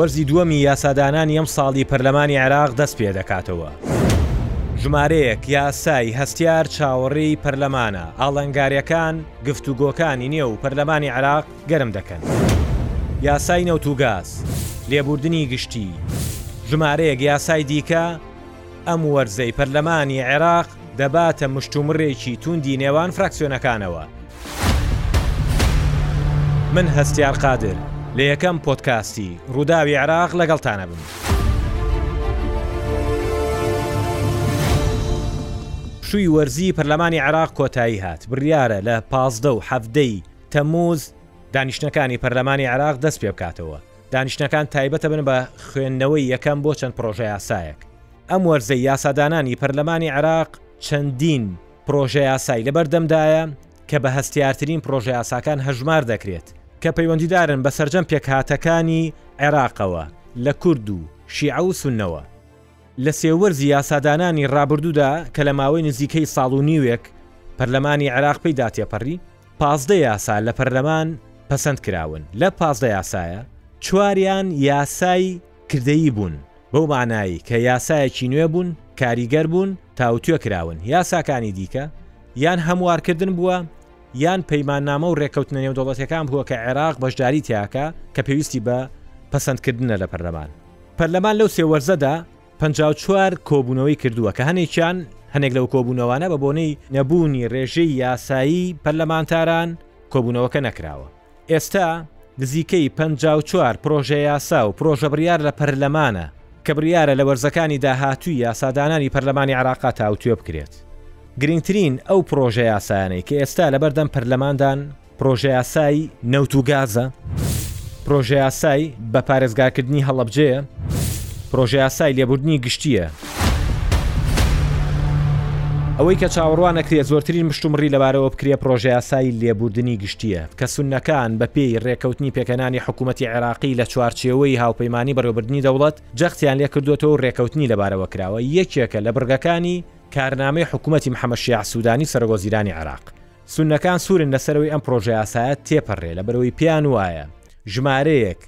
وەرزی دووەمی یاسادانانی ئەم ساڵی پەرلەمانی عێراق دەست پێ دەکاتەوە. ژمارەیەک یاسای هەستیار چاوەڕێی پەرلەمانە ئاڵنگاریەکان گفتوگۆکانی نێو پەرلەمانی عراق گەرم دەکەن. یاسای نەوت و گاز، لێبووردنی گشتی، ژمارەیەک یاسای دیکە، ئەم وەرزەی پەرلەمانی عێراق دەباتە مشتومڕێکی تووندی نێوان فراکسیۆنەکانەوە. من هەستیار قادر لە یەکەم پۆدکاستی رووداوی عێراق لەگەڵتانەبم. پشووی وەرزی پەرلەمانی عێراق کۆتایی هات، بڕیارە لە پازدە و حەڤدە ی. تەمموز، دانیشتنەکانی پەرلەمانی عێراق دەستپێبکاتەوە، دانیشتنەکان تایبەتە بن بە خوێندنەوەی یەکەم بۆ چەند پڕۆژەیاسایەک. ئەم وەرزەی یاسادانانی پەرلەمانی عێراق چەندین پڕۆژەیاسای لەبەردەمدایە کە بە هەستیارترین پڕۆژەیاساکان هەژمار دەکرێت، کە پەیوەندیدارن بە سەرجەم پێکهاتەکانی عێراقەوە لە کورد و شیعە و سوننەوە. لە سێوەرزی یاسادانانی ڕابردوودا کە لە ماوەی نزیکەی ساڵ و نیوێک پەرلەمانی عێراق پێی داتێپەڕی، پازدە یاسا لە پەرلەمان پەسەند کراون، لە پازدە یاسایە چواریان یاسای کردەیی بوون، بەو مانای کە یاسایەکی نوێ بوون، کاریگەر بوون، تاوتوێ کراون، یاساکانی دیکە یان هەموارکردن بووە، یان پەیماننامە و ڕێککەوتنە نێودەوڵەتیەکان بووە کە عێراق بەشداری تیاکا کە پێویستی بە پەسەندکردنە لە پەرلەمان. پەرلەمان لەو سێ وەرزەدا پەنجا و چوار کۆبوونەوەی کردووە کە هەنێکیان هەنێک لەو کۆبوونەوانە بە بۆنەی نەبوونی ڕێژەی یاسایی پەرلەمانتاران کۆبوونەوەکە نەکراوە ئێستا نزیکەی پەنجا و چوار پرۆژە یاسا و پرۆژە بڕیار لە پەرلەمانە کە بڕیارە لە وەرزەکانی داهاتووی یاسادانانی پەرلەمانی عێراقا تاوتوێ بکرێت گرنگترین ئەو پرۆژە یاسایانەی کە ئێستا لەبەردەم پەرلەماندان پڕۆژەیاسای نەوت و گازە، پڕۆژەیاسای بە پارێزگاکردنی هەڵەبجەیە، پڕۆژەیاسای لێبوردنی گشتییە. ئەوەی کە چاوەڕوان نەکرێت زۆرترین مشتومڕی لەبارەوە بکرێت پڕۆژەیاسای لێبوردنی گشتییە کە سوننەکان بەپێی رێککەوتنی پێکهێنانی حکوومەتی عێراقی لە چوارچێوەی هاوپەیمانی بەڕێوەبردنی دەوڵەت جەختیان لێکردووەتەوە و رێککەوتنی لەبارەوە کراوە یەکێکە لە بڕگەکانی کارنامەی حکوومەتی محەمەد شیاع سوودانی سەرۆکوەزیرانی عێراق سوننەکان سوورن لەسەر ئەوەی ئەم پڕۆژەیاسایە تێپەررێ، لەبەرئەوەی پێیان وایە ژمارەیەک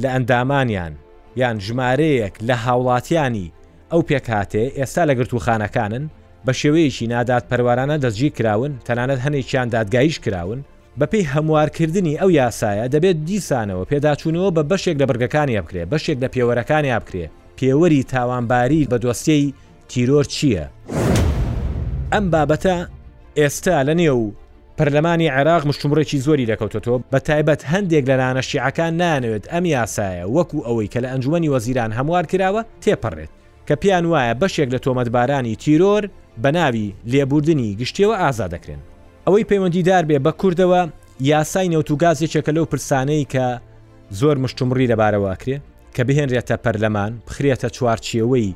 لە ئەندامانیان یان ژمارەیەک لە هاوڵاتیانی ئەو پێکهاتەیە ئێستا لە گرتووخانەکانن، بە شێوەیەکی نادادپەروەرانە دەستگیر کراون، تەنانەت هەنێکیان دادگاییش کراون. بەپێی هەموارکردنی ئەو یاسایە دەبێت دیسانەوە پێداچوونەوە بە بەشێک لە بڕگەکانیا بکرێ، بەشێک لە پێوەرەکانیا بکرێ، پێوەری تاوانباریی بە دۆسیەی، تیرۆر چییە؟ ئەم بابەتە ئێستا لە نێو پەرلەمانی عێراق مشتومڕێکی زۆری لێکەوتۆتەوە، بە تایبەت هەندێک لە لایەنە شیعەکان نایانەوێت ئەم یاسایە وەکو ئەوەی کە لە ئەنجومەنی وەزیران هەموار کراوە تێپەڕێت، کە پێیان وایە بەشێک لە تۆمەتبارانی تیرۆر بە ناوی لێبوردنی گشتیەوە ئازاد دەکرێن. ئەوەی پەیوەندیدار بێ بە کوردەوە، یاسای نەوت و گاز یەکێکە لەو پرسانەی کە زۆر مشتومڕی لەبارەوە ئەکرێ کە بهێنرێتە پەرلەمان، بخرێتە چوارچێوەی.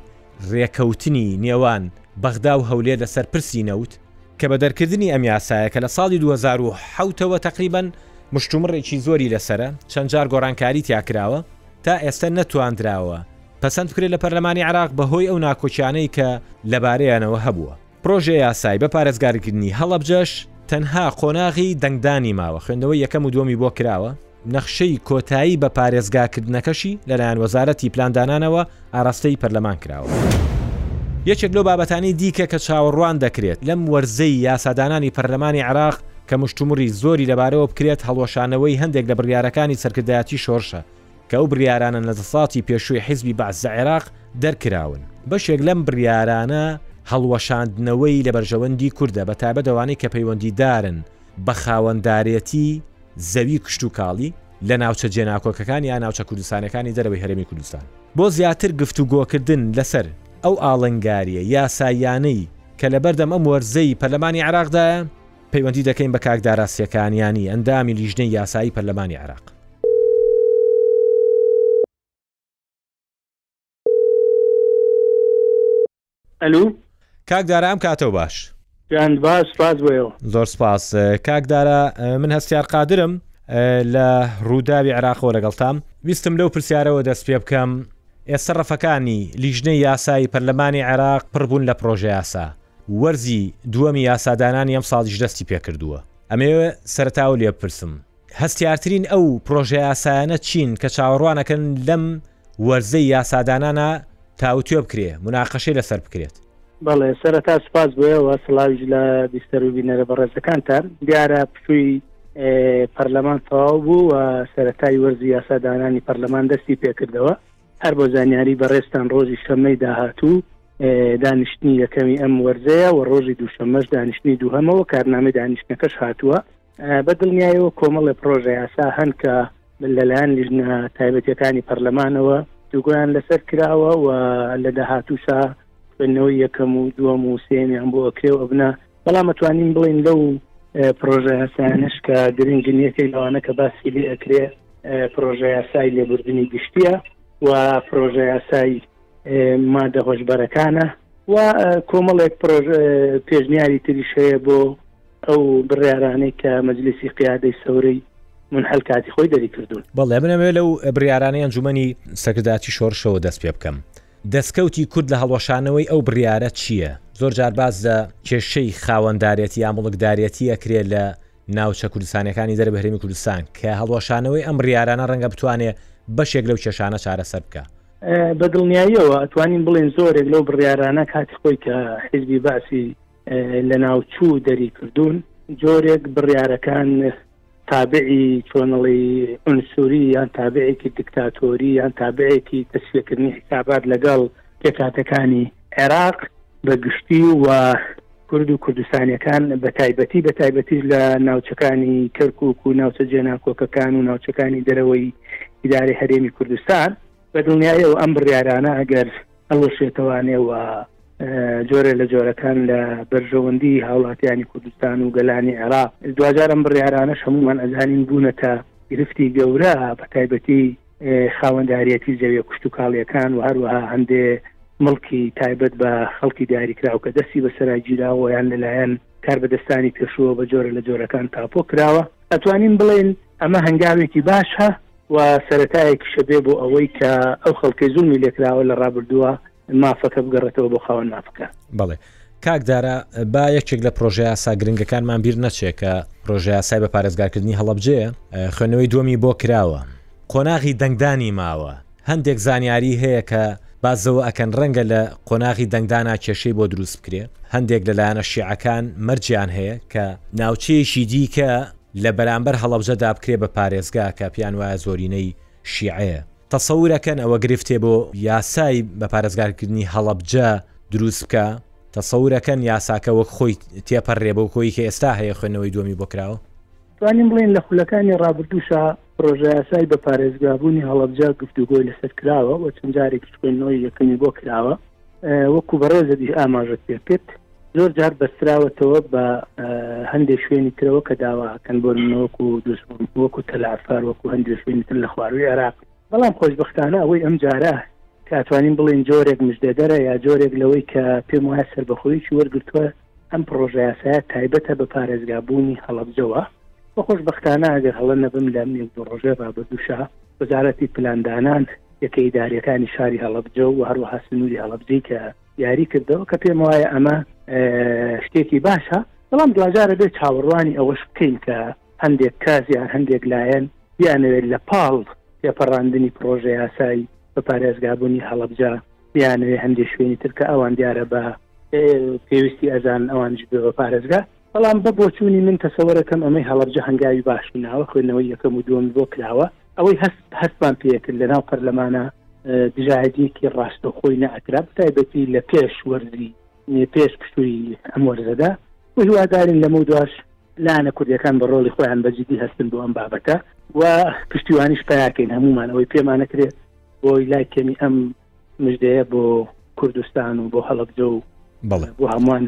رێکەوتنی نێوان بەغدا و هەولێر لەسەر پرسی نەوت، کە بە دەرکردنی ئەم یاسایە کە لە ساڵی دوو هەزار و حەوت ەوە تەقریبەن مشتومڕێکی زۆری لەسەرە، چەند جار گۆڕانکاری تیا کراوە، تا ئێستە نەتواندراوە پەسەند بکرێت لە پەرلەمانی عێراق بەهۆی ئەو ناکۆکیانەی کە لەبارەیانەوە هەبووە. پڕۆژەیاسای بە پارێزگارکردنی هەڵەبجەش تەنها قۆناغی دەنگدانی ماوە، خوێندنەوەی یەکەم و دووەمی بۆ کراوە، نەخشەی کۆتایی بە پارێزگاکردنەکەشی لەلایەن وەزارەتی پلاندانانەوە ئاراستەی پەرلەمان کراوە. یەکێک لەو بابەتانەی دیکە کە چاوەڕوان دەکرێت لەم وەرزەی یاسادانانی پەرلەمانی عێراق کە مشتومڕی زۆری لەبارەوە بکرێت هەڵوەشانەوەی هەندێک لە بڕیارەکانی سەرکردایەتی شۆڕشە کە ئەو بڕیارانە لە دەسەڵاتی پێشووی حیزبی بەعس لە عێراق دەرکراون. بەشێک لەم بڕیارانە هەڵوەشاندنەوەی لە بەرژەوەندی کوردە، بە تایبەت ئەوانەی کە پەیوەندیدارن بە خاوەندارێتی زەوی کشتوکاڵی لە ناوچە جێناکۆکەکان یا ناوچە کوردستانیەکانی دەرەوەی هەرێمی کوردستان. بۆ زیاتر گفتوگۆکردن لەسەر ئەو ئاڵنگارییە یاساییانەی کە لەبەردەم ئەم وەرزەی پەرلەمانی عێراقدایە، پەیوەندی دەکەین بە کاک دارا سێکانیانی، ئەندامی لیژنەی یاسایی پەرلەمانی عێراق. ئەلو کاک دارا ئەم کاتەو باش. جاند باش سپاس بۆ ئێوە. زۆر سپاس کاک دارا من هەستیار قادرم لە ڕووداوی عێراقەوە لەگەڵتام ویستم لەو پرسیارەوە دەست پێ بکەم ئێستا ڕەفەکانی لیژنەی یاسایی پەرلەمانی عێراق پڕبوون لە پرۆژە یاسا وەرزی دووەمی یاسادانانی ئەمساڵیش دەستی پێکردووە. ئەمەوێ سەرەتا ئەو لێ بپرسم، هەستیارترین ئەو پرۆژەیاسایانە چین کە چاوەڕوانەکەن لەم وەرزەی یاسادانانا تاوتوێ بکرێ، موناقەشەی لەسەر بکرێت؟ بەڵێ، سەرەتا سوپاس بۆ ئێوە، سڵاویش لە بیستەر و بینەرە بەڕێزەکانتان. دیارە پشووی پەرلەمان تەواو بوو و سەرەتای وەرزی یاسادانانی پەرلەمان دەستی پێکردەوە. هەر بۆ زانیاری بەڕێزتان ڕۆژی شەممەی داهاتوو دانیشتنی یەکەمی ئەم وەرزەیە و ڕۆژی دووشەممەش دانیشتنی دووهەمەوە کارنامەی دانیشتنەکەش هاتووە بە دڵنیایەوە کۆمەڵێ پرۆژە یاسا هەن کە لەلایەن لیژنە تایبەتەکانی پەرلەمانەوە دوگویان لەسەر کراوە و لە داهاتووشا خوێندنەوەی یەکەم و دووەم و سێمیان بۆ ئەکرێ و ئەبنا بەڵام توانین بڵین لەو پرۆژە هەسانش کە گرنگن یەکەی لەوانە کە باسی لێ ئەکرێ پرۆژە یاسای لێبوردنی گشتیە و پرۆژە یاسای مادە هۆشبەرەکانە و کۆمەڵێک پێشنیاری تریش هەیە بۆ ئەو بڕارانەی کە مەجلیسی قیادەی سەورەی من هەل کاتی خۆی دەری کردوون بەڵێ منەوێ لەو بریارانەی ئەنجومی سەکرداتی شۆرشەوە دەست پێ بکەم دەستکەوتی کورد لە هەڵوەشانەوەی ئەو بڕیارە چییە؟ زۆر جار باس لە کێشەی خاوەندارێتی یا موڵکدارێتی ئەکرێ لە ناوچە کوردستانیەکانی دەرەوەی هەرێمی کوردستان کە هەڵوەشانەوەی ئەم بڕیارانە ڕەنگە بتوانێ بەشێک لەو کێشانە چارەسەر بکا. بە دڵنیاییەوە ئەتوانین بڵێین زۆرێک لەو بڕیارانە کاتی خۆی کە حیزبی بەعسی لەناوچوو دەریکردوون، جۆرێک بڕیارەکان تابعی چۆنڵی ئونسوری یان تابعێکی دکتاتۆری یان تابعێکی تەسوێکردنی حسابات لەگەڵ پێکاتەکانی عێراق بە گشتی و کورد و کوردستانیەکان بە تایبەتی بە تایبەتیش لە ناوچەکانی کەرکک و ناوچە جێناکۆکەکان و ناوچەکانی دەرەوەی ئیدارەی هەرێمی کوردستان بە دڵنیایەوە ئەم بڕیارانە ئەگەر هەڵوەشێتەوانێ و جۆرێ لە جۆرەکان لە بەرژەوەندی هاوڵاتیانی کوردستان و گەلانی عێراق دواجارم بڕیارانە هەمومان ئەزانین بوونەتە گرفتی گەورە بە تایبەتی خاوەنداریەتی زەویە کوشتتوکاڵیەکان و هەروەها هەندێ مڵکی تایبەت بە خەڵکی دیاریکراو کە دەستی بەسەرا گیراوە یان لەلایەن کاربەدەستانی پێشووە بە جۆرە لە جۆرەکان تاپۆ کراوە ئەتوانین بڵێن ئەمە هەنگاوێکی باشە و سەرەتایەکیشە بێ بۆ ئەوەی کە ئەو خەڵکەی زوڵمی لێکراوە لە ڕابردووە مافەکە بگەڕێتەوە بۆ خاوەن مافەکە بڵێ کاکدارە با یەکێک لە پرۆژیاسا گرنگەکانمان بیر نەچێت کە پرۆژیاسای بە پارێزگارکردنی هەڵبجێ خوێنەوەی دومی بۆ کراوە قۆناغی دەنگدانی ماوە هەندێک زانیاری هەیە کە بازەوە ئەکەن ڕەنگە لە قۆناغی دەنگدانا کێشەی بۆ دروست بکرێ هەندێک لەلایەنە شیعەکان مەرجیان هەیە کە ناوچەیەکی دیکە لە بەرامبەر هەڵەبجە دا بکرێ بە پارێزگا کە پێیان وایە زۆرینەی شیعەیە تەسەور ئەکەن ئەوە گرفتێ بۆ یاسای بە پارێزگار کردنی هەڵەبجە دروست بکا تەسەور ئەکەن یاساکە وەک خۆی تێپەررێ بۆ کۆی کە ئێستا هەیە خوێندنەوەی دووەمی بۆ کراوە؟ توانیم بڵێین لە خولەکانی ڕابردووشا پڕۆژەیاسای بە پارێزگا بوونی هەڵەبجە گفتوگۆی لە سەر کراوە و چەند جارێکیش خوێندنەوەی یەکەمی بۆ کراوە وەکوو بەڕێزت ئیش ئاماژەت پێ کرد. زۆر جار بەستراوەتەوە بە هەندێک شوێنی ترەوە کە داواکەن بۆ منەوەکو و دوسبوون وەکو تەلافار وەکو هەندێک شوێنی تر لە خواروی عێراق بەڵام خۆشببختانە ئەوەی ئەم جارە کاتوانین بڵێن جۆرێک مژدەدەرە یا جۆرێک لەوەی کە پێم وایە سربەخۆیی وەرگتووە ئەم پرۆژەیاسایە تایبەتە بە پارێزگابوونی هەڵبجەوە بە خۆشببختانە ئەگەر هەڵە نەبم لە منێک بۆ ڕۆژێ ڕابردوشە وەزارەتی پلاندانان یەکە ئیداریەکانی شاری هەڵبجە و هەروەها سنووری هەڵبجەی کە دیاری کردەوە کە پێم وایە ئەمە شتێکی باشە بەڵام دواجارە بێت چاوەڕوانی ئەوەش بکەین کە هەندێک کاس یان هەندێک لایەن بیانەوێت لە پاڵ تێپەڕاندنی پرۆژە یاسایی بە پارێزگابوونی هەڵبجا بیانەوێ هەندێک شوێنی ترکە ئەوان دیارە بە پێویستی ئەزان ئەوانش بە پارێزگا بەڵام بە بۆچوونی من تەسەوەرەکەم ئەمەی هەڵەبجە هەنگاوی باشی ناوە، خوێندنەوەی یەکەم و دووەمی بۆ کراوە، ئەوەی هەست هەستمان پێکرد لەناو پەرلەمانە دژایەتیەکی ڕاستەوخۆی نەئەکرا بەتایبەتی لە پێش وەرزی پێش پشووی ئەم وەرزەدا و هیوادارین لەمە دواش لایەنە کوردیەکان بە ڕۆڵی خۆیان بە جدی هەستن بۆ ئەم بابەتە و پشتیوانیش پیاکەین هەمومان ئەوەی پێمانەکرێت بۆی لای کەمی ئەم مژدەیە بۆ کوردستان و بۆ هەڵبجە و بۆ هەمووان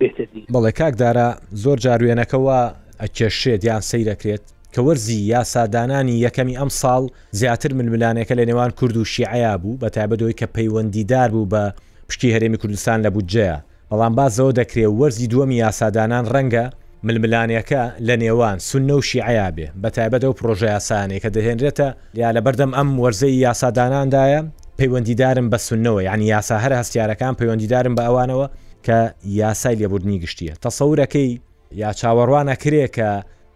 بێتدی بەڵێ کاکدارە زۆر جاروێنەکەەوە ئەکێشێت یان سەیرەکرێت کە وەرزی یاسادانانی یەکەمی ئەم ساڵ زیاتر ململانەکە لە نێوان کورد و شیعەیە بوو بە تایبەتەوەی کە پەیوەندیدار بوو بە پشکی هەرێمی کوردستان لە بودجەیە بەڵام باس لەوە دەکرێ و وەرزی دووەمی یاسادانان رەنگە ململانێکە لە نێوان سوننە و شیعەیا بێ، بە تایبەت ئەو پرۆژەیاسایانەی کە دەهێنرێتە یا لە بەردەم ئەم وەرزەی یاساداناندایە پەیوەندیدارن بە سوننەوە، یانی یاسا هەرە هەستیارەکان پەیوەندیدارن بە ئەوانەوە کە یاسای لێبوردنی گشتییە. تەسەور ئەکەی؟ یا چاوەڕوان ئەکرێ کە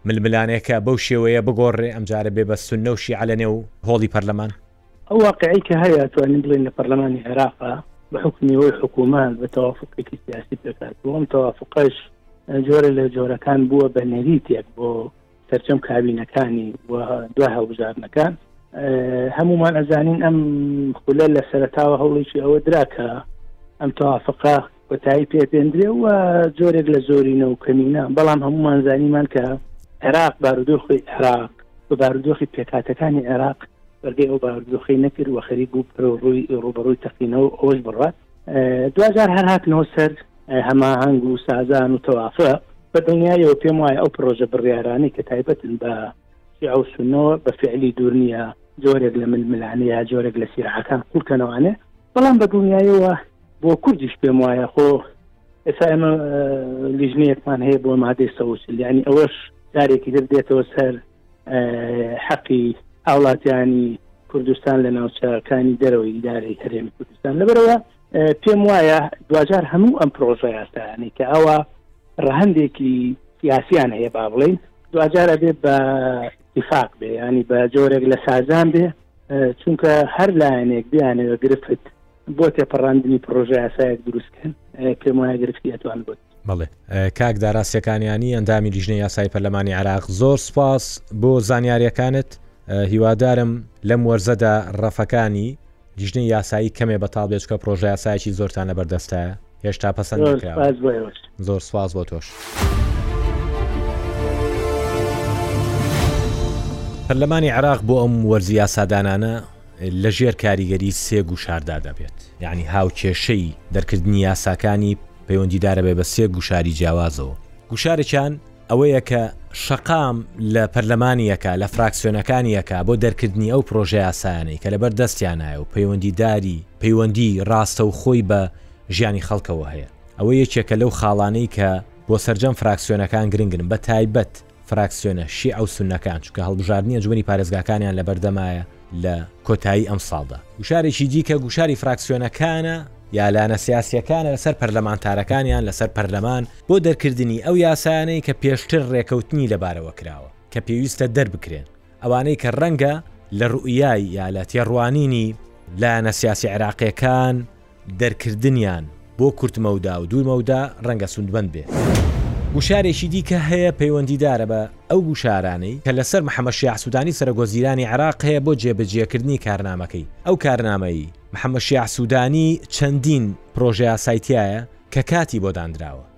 ململانێکە بەو شێوەیە بگۆڕرێ، ئەمجارە بێ بە سوننە و شیعە لە نێو هۆڵی پەرلەمان؟ ئەو واقعی کە هەیە توانین بڵێن لە پەرلەمانی عێراقا بە حکومیەوەی حکوومەت بە تەوافقێکی سیاسی پێکات بۆ ئەم تەوافقش جۆرە لە جۆرەکان بووە بە نەریتێک بۆ سەرجەم کابینەکانی و دو هەڵبژاردنەکان هەمومان ئەزانین ئەم خولە لە سەرتاوە هەوڵێکی ئەوە دراکە ئەم توافقە کۆتایی پێ پێندرێ و جۆرێک لە زۆرینە و کەمینە بەڵام هەمومان زانیمان کە عێراق بارودۆخی عێراق بە بارودۆخی پێکاتەکانی عێراق بەرگەی ئەو بارودۆخی نەکرد و خەریک بوو پرە ڕووی ڕوبەڕووی تەقینەوە ئەوش بڕات دوجار هەر هاتنەوە سەر هەماهنگ و سازان و تەوافە بە دڵنیایەوە پێم وایە ئەو پرۆژە بڕیارانی کە تایبەتن بە شیعە و سوننەوە بە فیعلی دوور نییە جۆرێک لە ململانێ یا جۆرێک لە سیراعەکان قووڵ کەنەوانێ، بەڵام بە دڵنیایەوە بۆ کوردیش پێم وایە خۆ ئێستا ئێمە لیژنەیەکمان هەیە بۆ مادەی سەوسل یعنی ئەوەش جارێکی تر دێتەوە سەر حەقی هاوڵاتیانی کوردستان لە ناوچەکانی دەرەوەی ئیدارەی هەرێمی کوردستان لەبەرەوە پێم وایە دواجار هەموو ئەم پرۆژە یاسایانی کە ئەوە ڕەهندێکی یاسیان هەیە با بڵین دواجارە بێت بە دیفاق بێ ینی بە جۆرێک لە سازان بێ چونکە هەر لایەنێک بیانەوە گرفت بۆ تێپەڕاندنی پرۆژه یاسایەک دروستکەن پێم وایە گرفتی ئەتوان بوت بەڵێ کاک دارا سێکانیانی ئەندامی لیژنەی یاسایی پەرلەمانی عێراق زۆر سپاس بۆ زانیاریەکانت هیوادارم لەم وەرزەدا ڕەفەکانی لیژنەی یاسایی کەمێ بەتاڵ بێچکە پرۆژە یاسایکی زۆرتان لە بەردەستە هێشتا پەسەند زۆر سپاس بۆ تۆش. پەرلەمانی عراق بۆ ئەم وەرزی یاسادانانە لە ژێر کاریگەری سێ گوشاردا دەبێت. یانی هاوکێشەی دەرکردنی یاساکانی پەیوەندیدارەبێت بە سێ گوشاری جیاوازەوە. گوشارێکیان ئەوەیە کە شەقام لە پەرلەمان یەکە، لە فراکسیۆنەکان یەکە بۆ دەرکردنی ئەو پرۆژەیاسایانەی کە لەبەر دەستیانایە و پەیوەندیداری پەیوەندی راستەوخۆی بە ژیانی خەڵکەوە هەیە. ئەوە یەکێکە لەو خاڵانەی کە بۆ سەرجەم فراکسیۆنەکان گرنگن بە تایبەت. فراکسیۆنە شیعە و سوننەکان، چونکە هەڵبژاردنی ئەنجومەنی پارێزگاکانیان لەبەردەمایە لە کۆتایی ئەمساڵدا. گوشارێکی دیکە گوشاری فراکسیۆنەکانە یا لایەنە سیاسییەکانە لەسەر پەرلەمانتارەکانیان لەسەر پەرلەمان بۆ دەرکردنی ئەو یاسایانەی کە پێشتر رێکەوتنی لەبارەوە کراوە کە پێویستە دەربکرێن ئەوانەی کە رەنگە لە روئیای یا لە تێڕوانینی لایەنە سیاسی عێراقییەکان دەرکردنیان بۆ کورتمەودا و دوور مەودا ڕەنگە سوودمەند بێت. گوشارێکی دیکە هەیە پەیوەندیدارە بە ئەو گوشارانەی کە لەسەر محەمەد شیاع سوودانی سەرۆک وەزیرانی عێراق هەیە بۆ جێبەجێکردنی کارنامەکەی. ئەو کارنامەی محەمەد شیاع سوودانی چەندین پرۆژەیاسای تیایە کە کاتی بۆ داندراوە.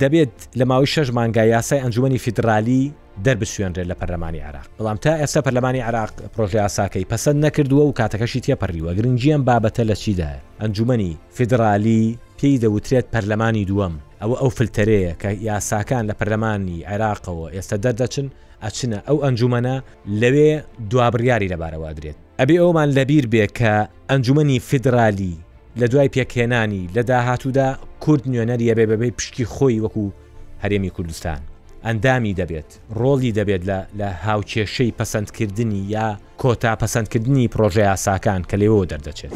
دەبێت لە ماوەی شەش مانگا یاسای ئەنجومی فیدرالی دەربسوێنرێت لە پەرلەمانی عراق بەڵام تا ئێستا پەرلەمانی عراق پرۆژه یاساکەی پەسەند نەکردووە و کاتەکەشی تێپەڕیوە گرنگجییان بابەتە لە چیدایە ئەنجومی فیدرالی پێی دەوترێت پەرلەمانی دووەم ئەوە ئەو فلتەرەیە کە یاساکان لە پەرلەمانی عێراقەوە ئێستا دەردەچن ئەچنە ئەو ئەنجومەنە لەوێ دوابڕیاری لەبارەوە درێت ئەبێ ئەوەمان لەبیر بێ کە ئەنجومەنی فیدرالی لە دوای پێکهێنانی لە داهاتوودا کورد نوێنەری ئەبێ بەبێ پشکی خۆی وەکو هەرێمی کوردستان ئەندامی دەبێت ڕۆڵی دەبێت لە لە هاوکێشەی پەسەندکردنی یا کۆتا پەسەندکردنی پرۆژە یاساکان کە لێوەوە دەردەچێت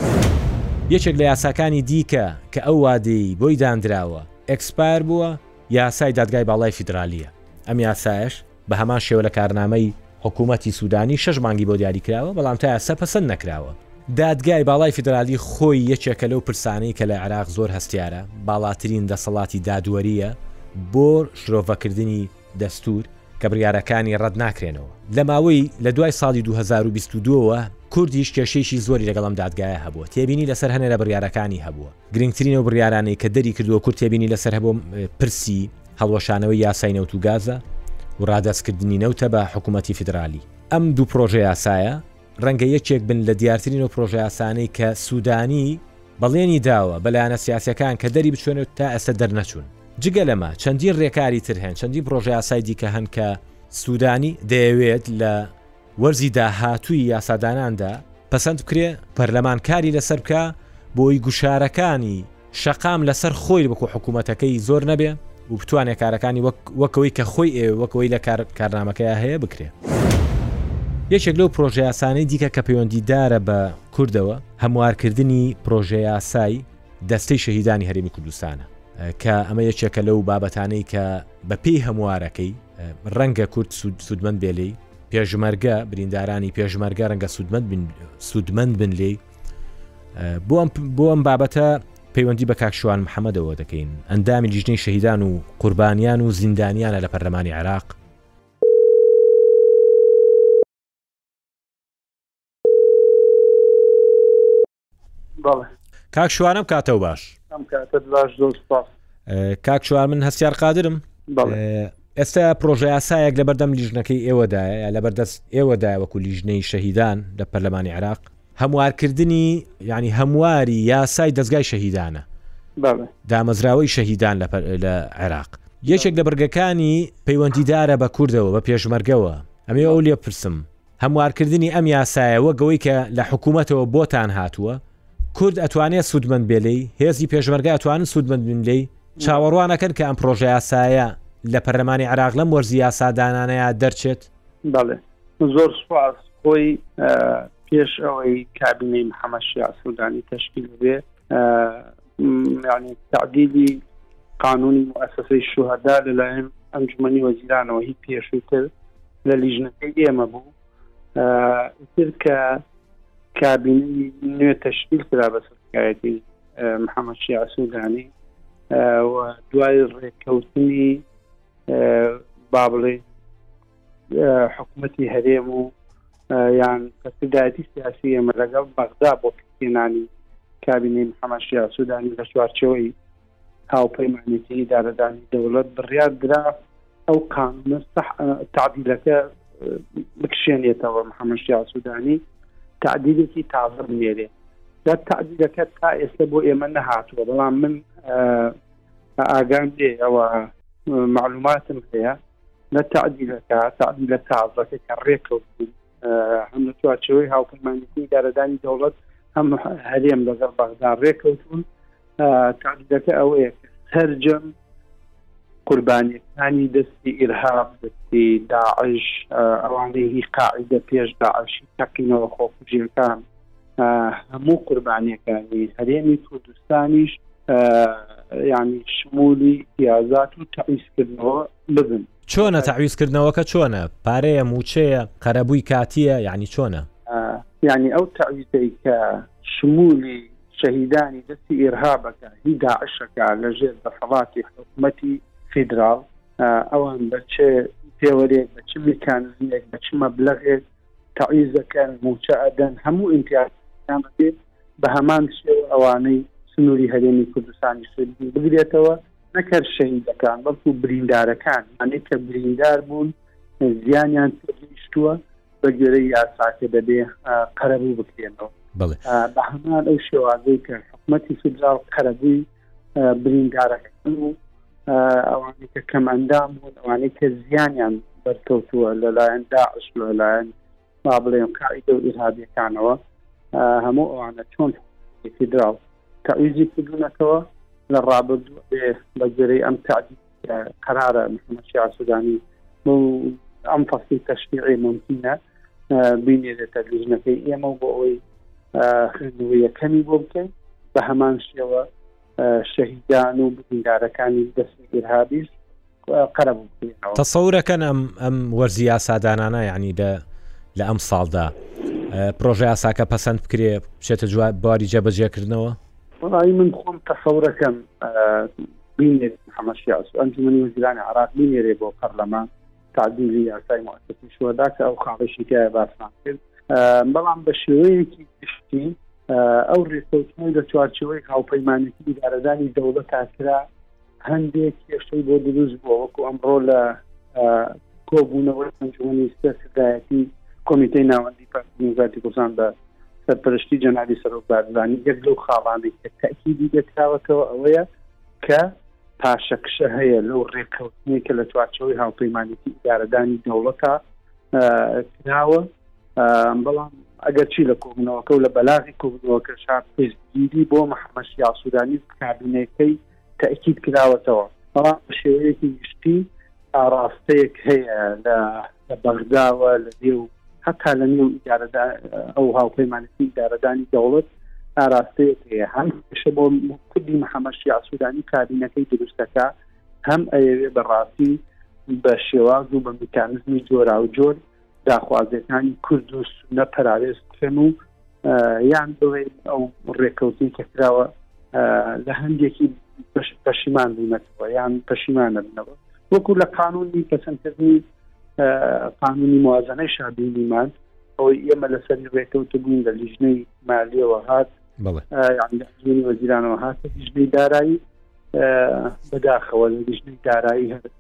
یەکێک لە یاساکانی دیکە کە ئەو وادەی بۆی داندراوە ئێکسپایر بووە یاسای دادگای باڵای فیدرالیە ئەم یاسایش بە هەمان شێوە لە کارنامەی حکوومەتی سوودانی شەش مانگی بۆ دیاری کراوە، بەڵام تا ئێستا پەسند نەکراوە. دادگای باڵای فیدرالی خۆی یەکێکە لەو پرسانەی کە لە عێراق زۆر هەستیارە، باڵاترین دەسەڵاتی دادوەرییە بۆ شرۆڤەکردنی دەستوور کە بڕیارەکانی ڕەت ناکرێنەوە. لە ماوەی لە دوای ساڵی دوو هەزار و بیست و دوو ەوە کوردیش کێشەیەکی زۆری لەگەڵ ئەم دادگایە هەبووە، تێبینی لەسەر هەنێ لە بڕیارەکانی هەبووە. گرنگترین ئەو بڕیارانەی کە دەری کردووە کورد تێبینی لەسەر هەبوو پرسی هەڵوەشانەوەی یاسای نەوت و گازە و ڕادەستکردنی نەوتە بە حکوومەتتی فیدرالی ئەم دوو پرۆژە یاسایە ڕەنگە یەکێک بن لە دیارترین و پرۆژە یاسانەی کە سوودانی بەڵێنی داوە بە لایەنە سیاسەکان کە دەری بچێنێت تا ئێستا دەرنەچوون جگە لەمە چەندین ڕێکاری تر هەن چەندین پرۆژە یاسای دیکە هەن کە سوودانی دەیەوێت لە وەرزی داهاتووی یاساداناندا پەسەند بکرێ، پەرلەمان کاری لەسەر بکا بۆی گوشارەکانی شەقام لەسەر خۆی وەکو حکوومەتەکەی زۆر نەبێ و بتوانێ کارەکانی وەک وەک ئەوەی کە خۆی ئەیەوێ وەک ئەوەی لە کار کارنامەکەیا هەیە بکرێ. یەکێک لەو پرۆژەیاسانەی دیکە کە پەیوەندیدارە بە کوردەوە، هەموارکردنی پرۆژەیاسای دەستەی شەهیدانی هەرێمی کوردستانە کە ئەمە یەکێکە لەو بابەتانەی کە بەپێی هەموارەکەی رەنگە کورد سوود سوودمەند بێ لێی. پێشمەرگە، بریندارانی پێشمەرگە رەنگە سوودمەند بن لێی بۆ ئەم بابەتە پەیوەندی بە کاکشوان محەممەدەوە دەکەین ئەندامی لیژنەی شەهیدان و قوربانیان و زیندانیانە لە پەرلەمانی عراق کاک شوان ئەم کاتە و باش کاک شوان من هەستار قادرم ئێستا پرۆژه یاسایەک لە بەردەم لیژنەکەی ئێوەدایە لە بەردەست ئێوەدای وەکو لیژنەی شەهیدان لە پەرلەمانی عراق هەموارکردنی ینی هەمواری یاسای دەستگای شەهیدانە دامەزراوەی شەهیدان لە عێراق یەکێک لە بەرگەکانی پەیوەندیدارە بە کوردەوە بە پێشمەرگەوە ئەمێ ئەو لێ پرسم هەموارکردنی ئەم یاسایە وەک ئەوەی کە لە حکوومەتەوە بۆتان هاتووە، کورد ئەتوانێت سوودمەند بێت لێی، هێزی پێشمەرگە ئەتوانن سوودمەند بن لێی، چاوەڕوان ئەکەن کە ئەم پڕۆژەیاسایە لە پەرلەمانی عێراق لەم وەرزی یاسادانانەیا دەرچێت؟ بەڵێ. زۆر سوپاس. خۆی پێش ئەوەی کابینەی محەمەد شیاع سوودانی تەشکیل ببێ، یانی تعدیلی قانونی موسسەی شوهەدا لەلایەن ئەنجومەنی وەزیرانەوە هی پێشووتر، لە لیژنەکەی ئێمە بوو تر کە کابینی نوێ تەشکیل کرا بە سەرکایەتی محەممەد شیعسوودانی دوای ڕێککەوتنی بابڵێ حکوومەتی هەرێم و یان پرسیدایەتی سیاسی ئێمە لەگەڵ بەغدا بۆ پێنانی کابینەی محەممەد شیعسوودانی لە چوارچەوەی هاوپەیمانێتی ئیدارەدانی دەوڵەت بڕیار درا ئەو قانونە تعدیلەکە بکشێنێتەوە محەممەد شیاع سوودانی تعدیلێکی تازە بنێرێت دەر تعدیلەکە تا ئێستا بۆ ئێمە نەهاتووە بەڵام من ئاگام لێ ئەوە معلوماتم هەیە لە تعدیلەکە تعدیلە تازەکە کە ڕێکەوت هەم لە چوارچەوەی هاوپەیمانەتی دارەدانی دەوڵەت هەم هەرێم لەگەڵ بەغدا ڕێککەوتون تعدەکە ئەوەیە سەررجەم قوربانیەکانی دەستی ئیرهاب دەستی داعش ئەوانەی هی قاعدە پێش داعشی تەقینەوە خۆکوژیەکان هەموو قوربانیەکانی هەرێمی کوردستانیش ینی شمولی پیازات و تەعیسکردنەوە بزن چۆنە تەعویز کردنەوەکە چۆنە پارەیە موچەیە قەرەبووی کاتیە یعنی چۆنە یعنی ئەو تەویزەی کە شمولی شەهیدانی دەستی ئێرهابەکە هی داعشەکە لە ژێر دەسەڵاتی حکوومەتی فیدرال ئەوان بە چ پێوەرێک بە چ میکانزمێک بە چ مەبلغێک تەعیزەکەن موچە ئەدەن هەموو ئینتیاز بێت بە هەمان شێوە ئەوانەی سنووری هەرێمی کوردستانی سوود بگرێتەوە نەک هەر شەهیدەکان بەڵکو بریندارەکان ئەمەی کە بریندار بوون زیانیان پێگەیشتووە بە گوێرەی یاساکە دەبێ قەرەبوو بکرێنەوە بە هەمان ئەو شێوازەی کە حکوومەتی فیدرال قەرەبووی بریندارەکان و ئەوانەی کە کەم ئەندام بوون ئەوانەی کە زیانیان بەرکەوتووە لەلایەن داعش لەلایەن با بڵێم قاعیدە و ئیرهابیەکانەوە هەموو ئەوانە چۆن فیدراڵ تەعویزی کردوونەتەوە لە ڕابردوو بە گوێرەی ئەم تعدی قرارە محمد شیع سودانی بۆ ئەم فەصلی تەشریعی ممکنە بینێرێتە لیژنەکەی ئێمە بۆ ئەوەی خوێندنەوەیەکەمی بۆ بکەین بە هەمان شێوە شەهیدان و بریندارەکانی دەستی ئرهابیش قەرەبوو تەسەورەکەن ئەم ئەم وەرزی یاسادانانە یعنی دە لە ئەم ساڵدا پرۆژە یاساکە پەسەند بکرێ بچێتە جواب باری جەبەجێکردنەوە وڵی من خۆم تەسەورەکەم بینێت حەمەشیاس ئەنجومی وەزیرانی عراق بینێرێ بۆ پەرلەمان تعدیلی یاسای مؤسسی شوەدا کە ئەو خاڵشی تایە باسمان کرد بەڵام بە شێوەیەکی گشتی ئەو ڕێکەوتنی لە چوارچەوەی هاوپەیمانێتی ئیدارەدانی دەوڵەت تاکرا هەندێک کێشەی بۆ دروست بووە وەکو ئەمڕۆ لە کۆبوونەوەی ئەنجومی سەرکردایەتی کۆمیتەی ناوەندی پارتیزاتی کوردستان بە سەرپەرشتی جەنابی سەرۆک بارزانانی یەک لەو خاڵانێک کە تاکیدی دەکراوەتەوە ئەوەیە کە پاشەکشە هەیە لەو ڕێککەوتنی کە لە چوارچەوەی هاوپەیمانێتی ئیدارەدانی دەوڵەتە کراوە بەڵام ئەگەر چی لە کۆبنەوەکە و لە بەلاغی کۆبنەوەکە شار پێستگیری بۆ محەممەش یاسوودانی کابینەکەی تەئکید کراوەتەوە، بەڵام بە شێوەیەکی گشتی ئاڕاستەیەک هەیە لە بەغداوە لە نێو هەتا لە نێو ئیدارەدا ئەو هاوپەیمانەتی ئیدارەدانی دەوڵەت ئاراستەیەک هەیە هەم شە بۆ کوردی محەممەد شیع سوودانی کابینەکەی دروستەکە هەم ئەیەوێ بەڕاستی بە شێواز و بە میکانزمی جۆرا و جۆر داخوازیەکانی کورد و سنە پەراوێز بکەن و یان بڵێن ئەو ڕێکەوتنی کەکراوە لە هەندێکی پەشیمان بوونەتەوە یان پەشیمان نەبنەوە وەکو لە قانونی پەسەندکردنی قانونی موازنەی شابینیمان ئەوەی ئێمە لەسەر ڕێکەوت بووین لە لیژنەی مالیەوە هات یعنی وەزیرانەوە هاتە لیژنەی دارایی بەداخەوە لە لیژنەی دارایی هەر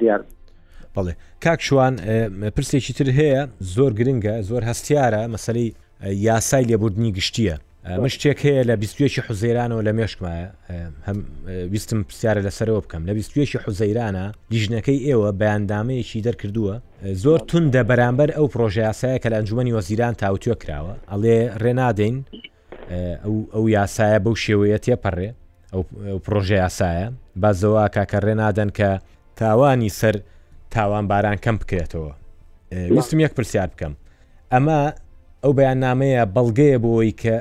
دیار بەڵێ کاک شوان پرسێکی تر هەیە زۆر گرنگە زۆر هەستیارە مەسلەی یاسای لێبوردنی گشتیە من شتێک هەیە لە بیستێکی حوزەیرانەوە لە مێشکمایە هەم ویستم پرسیارە لەسەرەوە بکەم لە بیستێکی حوزەیرانە لیژنەکەی ئێوە بەیاندامەیەکی دەرکردووە زۆر تون دە بەرامبەر ئەو پرۆژیاسایە کە لە ئەنجومی وەزیران تاوتوێ کراوە ئەڵێ ڕێنادەین ئەو یاسایە بەو شێوەیە تێپەڕێ ئەو پرۆژە یاسایە بازەوە کاکە ڕێنادەن کە تاوانی سەر تاوان باران کەم بکرێتەوە ویستم یەک پرسیار بکەم ئەمە ئەو بەیان نامەیە بەڵگەیە بۆی کە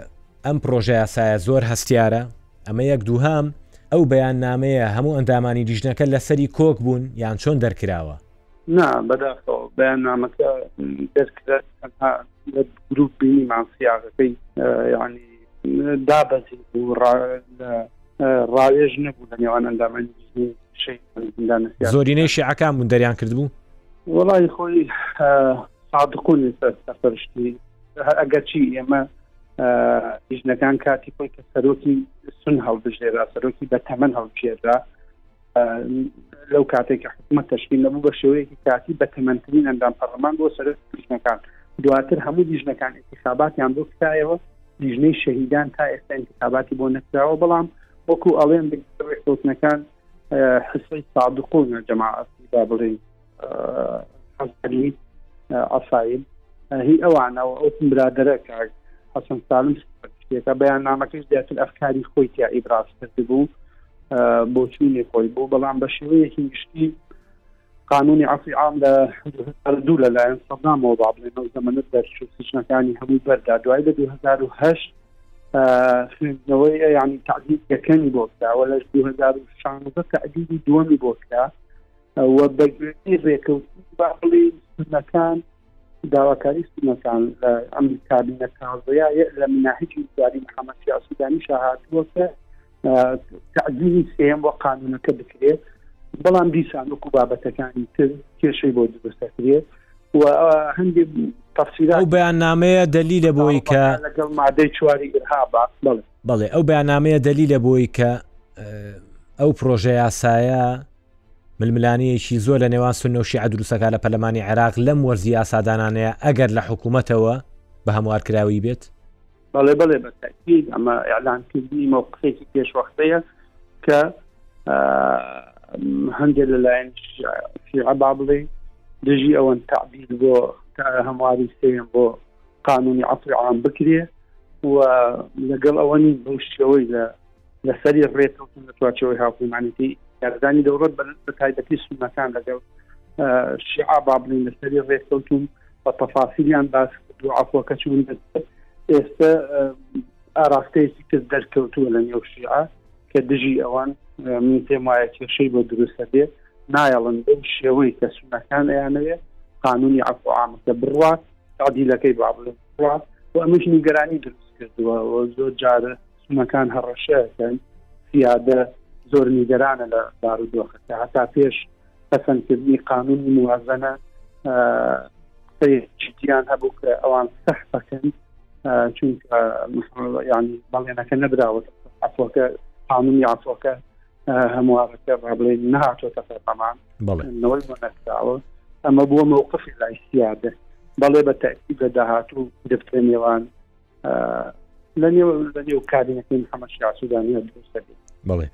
ئەم پرۆژە یاسایە زۆر هەستیارە ئەمە یەک دووهام ئەو بەیان نامەیە هەموو ئەندامانی لیژنەکە لەسەری کۆک بوون یان چۆن دەرکراوە نا بەداخەوە بەیاننامەکە دەرکرا تەنها لە گروپ بینی ماسیاغەکەی یعنی دابەزی بوو ڕاوێژ نەبوو لە نێوان ئەندامان زۆرینەی شیعەکان بوون دەریان کرد بوو وڵی خۆی سادقونی سەرپەرشتی ئەگەرچی ئێمە ئیژنەکان کاتی خۆی کە سەرۆکی سون هەڵبژێرا سەرۆکی بە تەمەەن هەڵبژێرا لەو کاتێک کە حکوومەت تشکیل نەبوو بە شێوەیەکی کاتی بە تەمەندترین ئەندام پەرلەمان بۆ سەر لیژنەکان دواتر هەموو لیژنەکان انتخاباتیان بۆ کرایەوە لیژنەی شەهیدان تا ئێستا انتخاباتی بۆ نەکراوە بەڵام وەکو ئەڵێن ڕێککەوتنەکان حسی سادقون جەماعەت با بڵێن حەزی ئەسایب هی ئەوانەوە ئەو برادرە کاک حەسەن سالم سپەکە بەیان نامەکەش زیاتر ئەفکاری خۆی تیا ئیبراز کرد بوو بۆچوونی خۆی بوو بەڵام بە شێوەیەکی گشتی قانونی عفی عام لە دوو لەلایەن سەدامەوە با بڵێ نەو زەمەە دەرچوو سچنەکانی هەمووی بەردا دوای لە 2010 خوێندنەوەی ینی تعدید یەکەمی بۆ کراوە لە 2016 تعدیدی دووەمی بۆ کرا و بەگوێی ڕێکەوتی با بڵێ سنەکان داواکاری سنەکان لە ئەم کابینە تازەیە لە مناهجی دیاری محەممەد سیاسودانی شاهاتووە کە تعزیری سێم وە قانونەکە بکرێت بەڵام دیسان وەکو بابەتەکانی تر کێشەی بۆ دروستەکرێت و هەندێک تەفسیرا ئەو بەیان نامەیە دەلی لە بۆی کە لەگەڵ مادەی چواری ئرهابا بڵێ بەڵێ ئەو بەیانامەیە دەلی لە بۆی کە ئەو پرۆژە یاسایە ململانێیەکی زۆر لە نێوان سونە و شیعە دروست دەکات لە پەرلەمانی عێراق لەم وەرزی یاسادانانەیە ئەگەر لە حکوومەتەوە بە هەموارکراوی بێت بەڵێ بەڵێ بە تاکید ئەمە ئەلانکردنی مەوقفێکی پێشوەختەیە کە هەندێک لەلایەن شیعە با بڵێ دژی ئەوەن تعبیر بۆ هەمواری سێم بۆ قانونی عفو عام بکرێ و لەگەڵ ئەوەنی بەو شێوەی لە لەسەری ڕێکەوتن لە چوارچەوەی هاوپەیمانەتی یاردانی دەوڵەت بە تایبەتی سونەکان لەگەڵ شیعا بابلین لەسەری ڕێکەوتن بە تەفاسیلیان باس دوعاخۆکە چون ئێستا ئاراستەیەکی تر دەرکەوتووە لە نێو شیعە کە دژی ئەوان من پێم وایە کێشەی بۆ دروستە بێ نایەڵن بەو شێوەی کە سونەکان ئەیانەوێ قانونی عفوعامەکە بڕات تعدیلەکەی بابلێ بڕات و ئەمەش نیگەرانی دروست کردووە زۆر جارە سیستمەکان هەڕەشەکەن سیادە زۆر نیگەرانە لە بارودۆخەکە هەتا پێش پەسەندکردنی قانون موازنە جدیان هەبوو کە ئەوان سەح بکەن چونکە ینی بەڵێنەکە نەدراوە ئەفۆکە قانونی ئافۆکە هەموارەکە با بڵێ نهاتۆتە پەرلەمان نەوەی بۆ نەکراوە ئەمە بۆ مووقفی لای سیادە بەڵێ بە تاکی لە داهاتوو دەفتە نێوان لە نێو لە نێو کابینەکەی محەممەد شاسوودانە دروست دەبێت بڵێ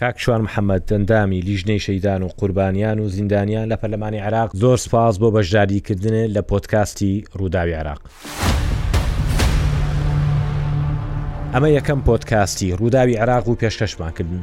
کاک شوان محەممەد دەندامی لیژنەی شەیدان و قوربانیان و زیندانیان لە پەرلەمانی عراق زۆر سپاس بۆ بەشداریکردنێ لە پۆتکاستی ڕووداوی عراق. ئەمە یەکەم پۆتکاستی ڕووداوی عراق و پێشکەشماکردن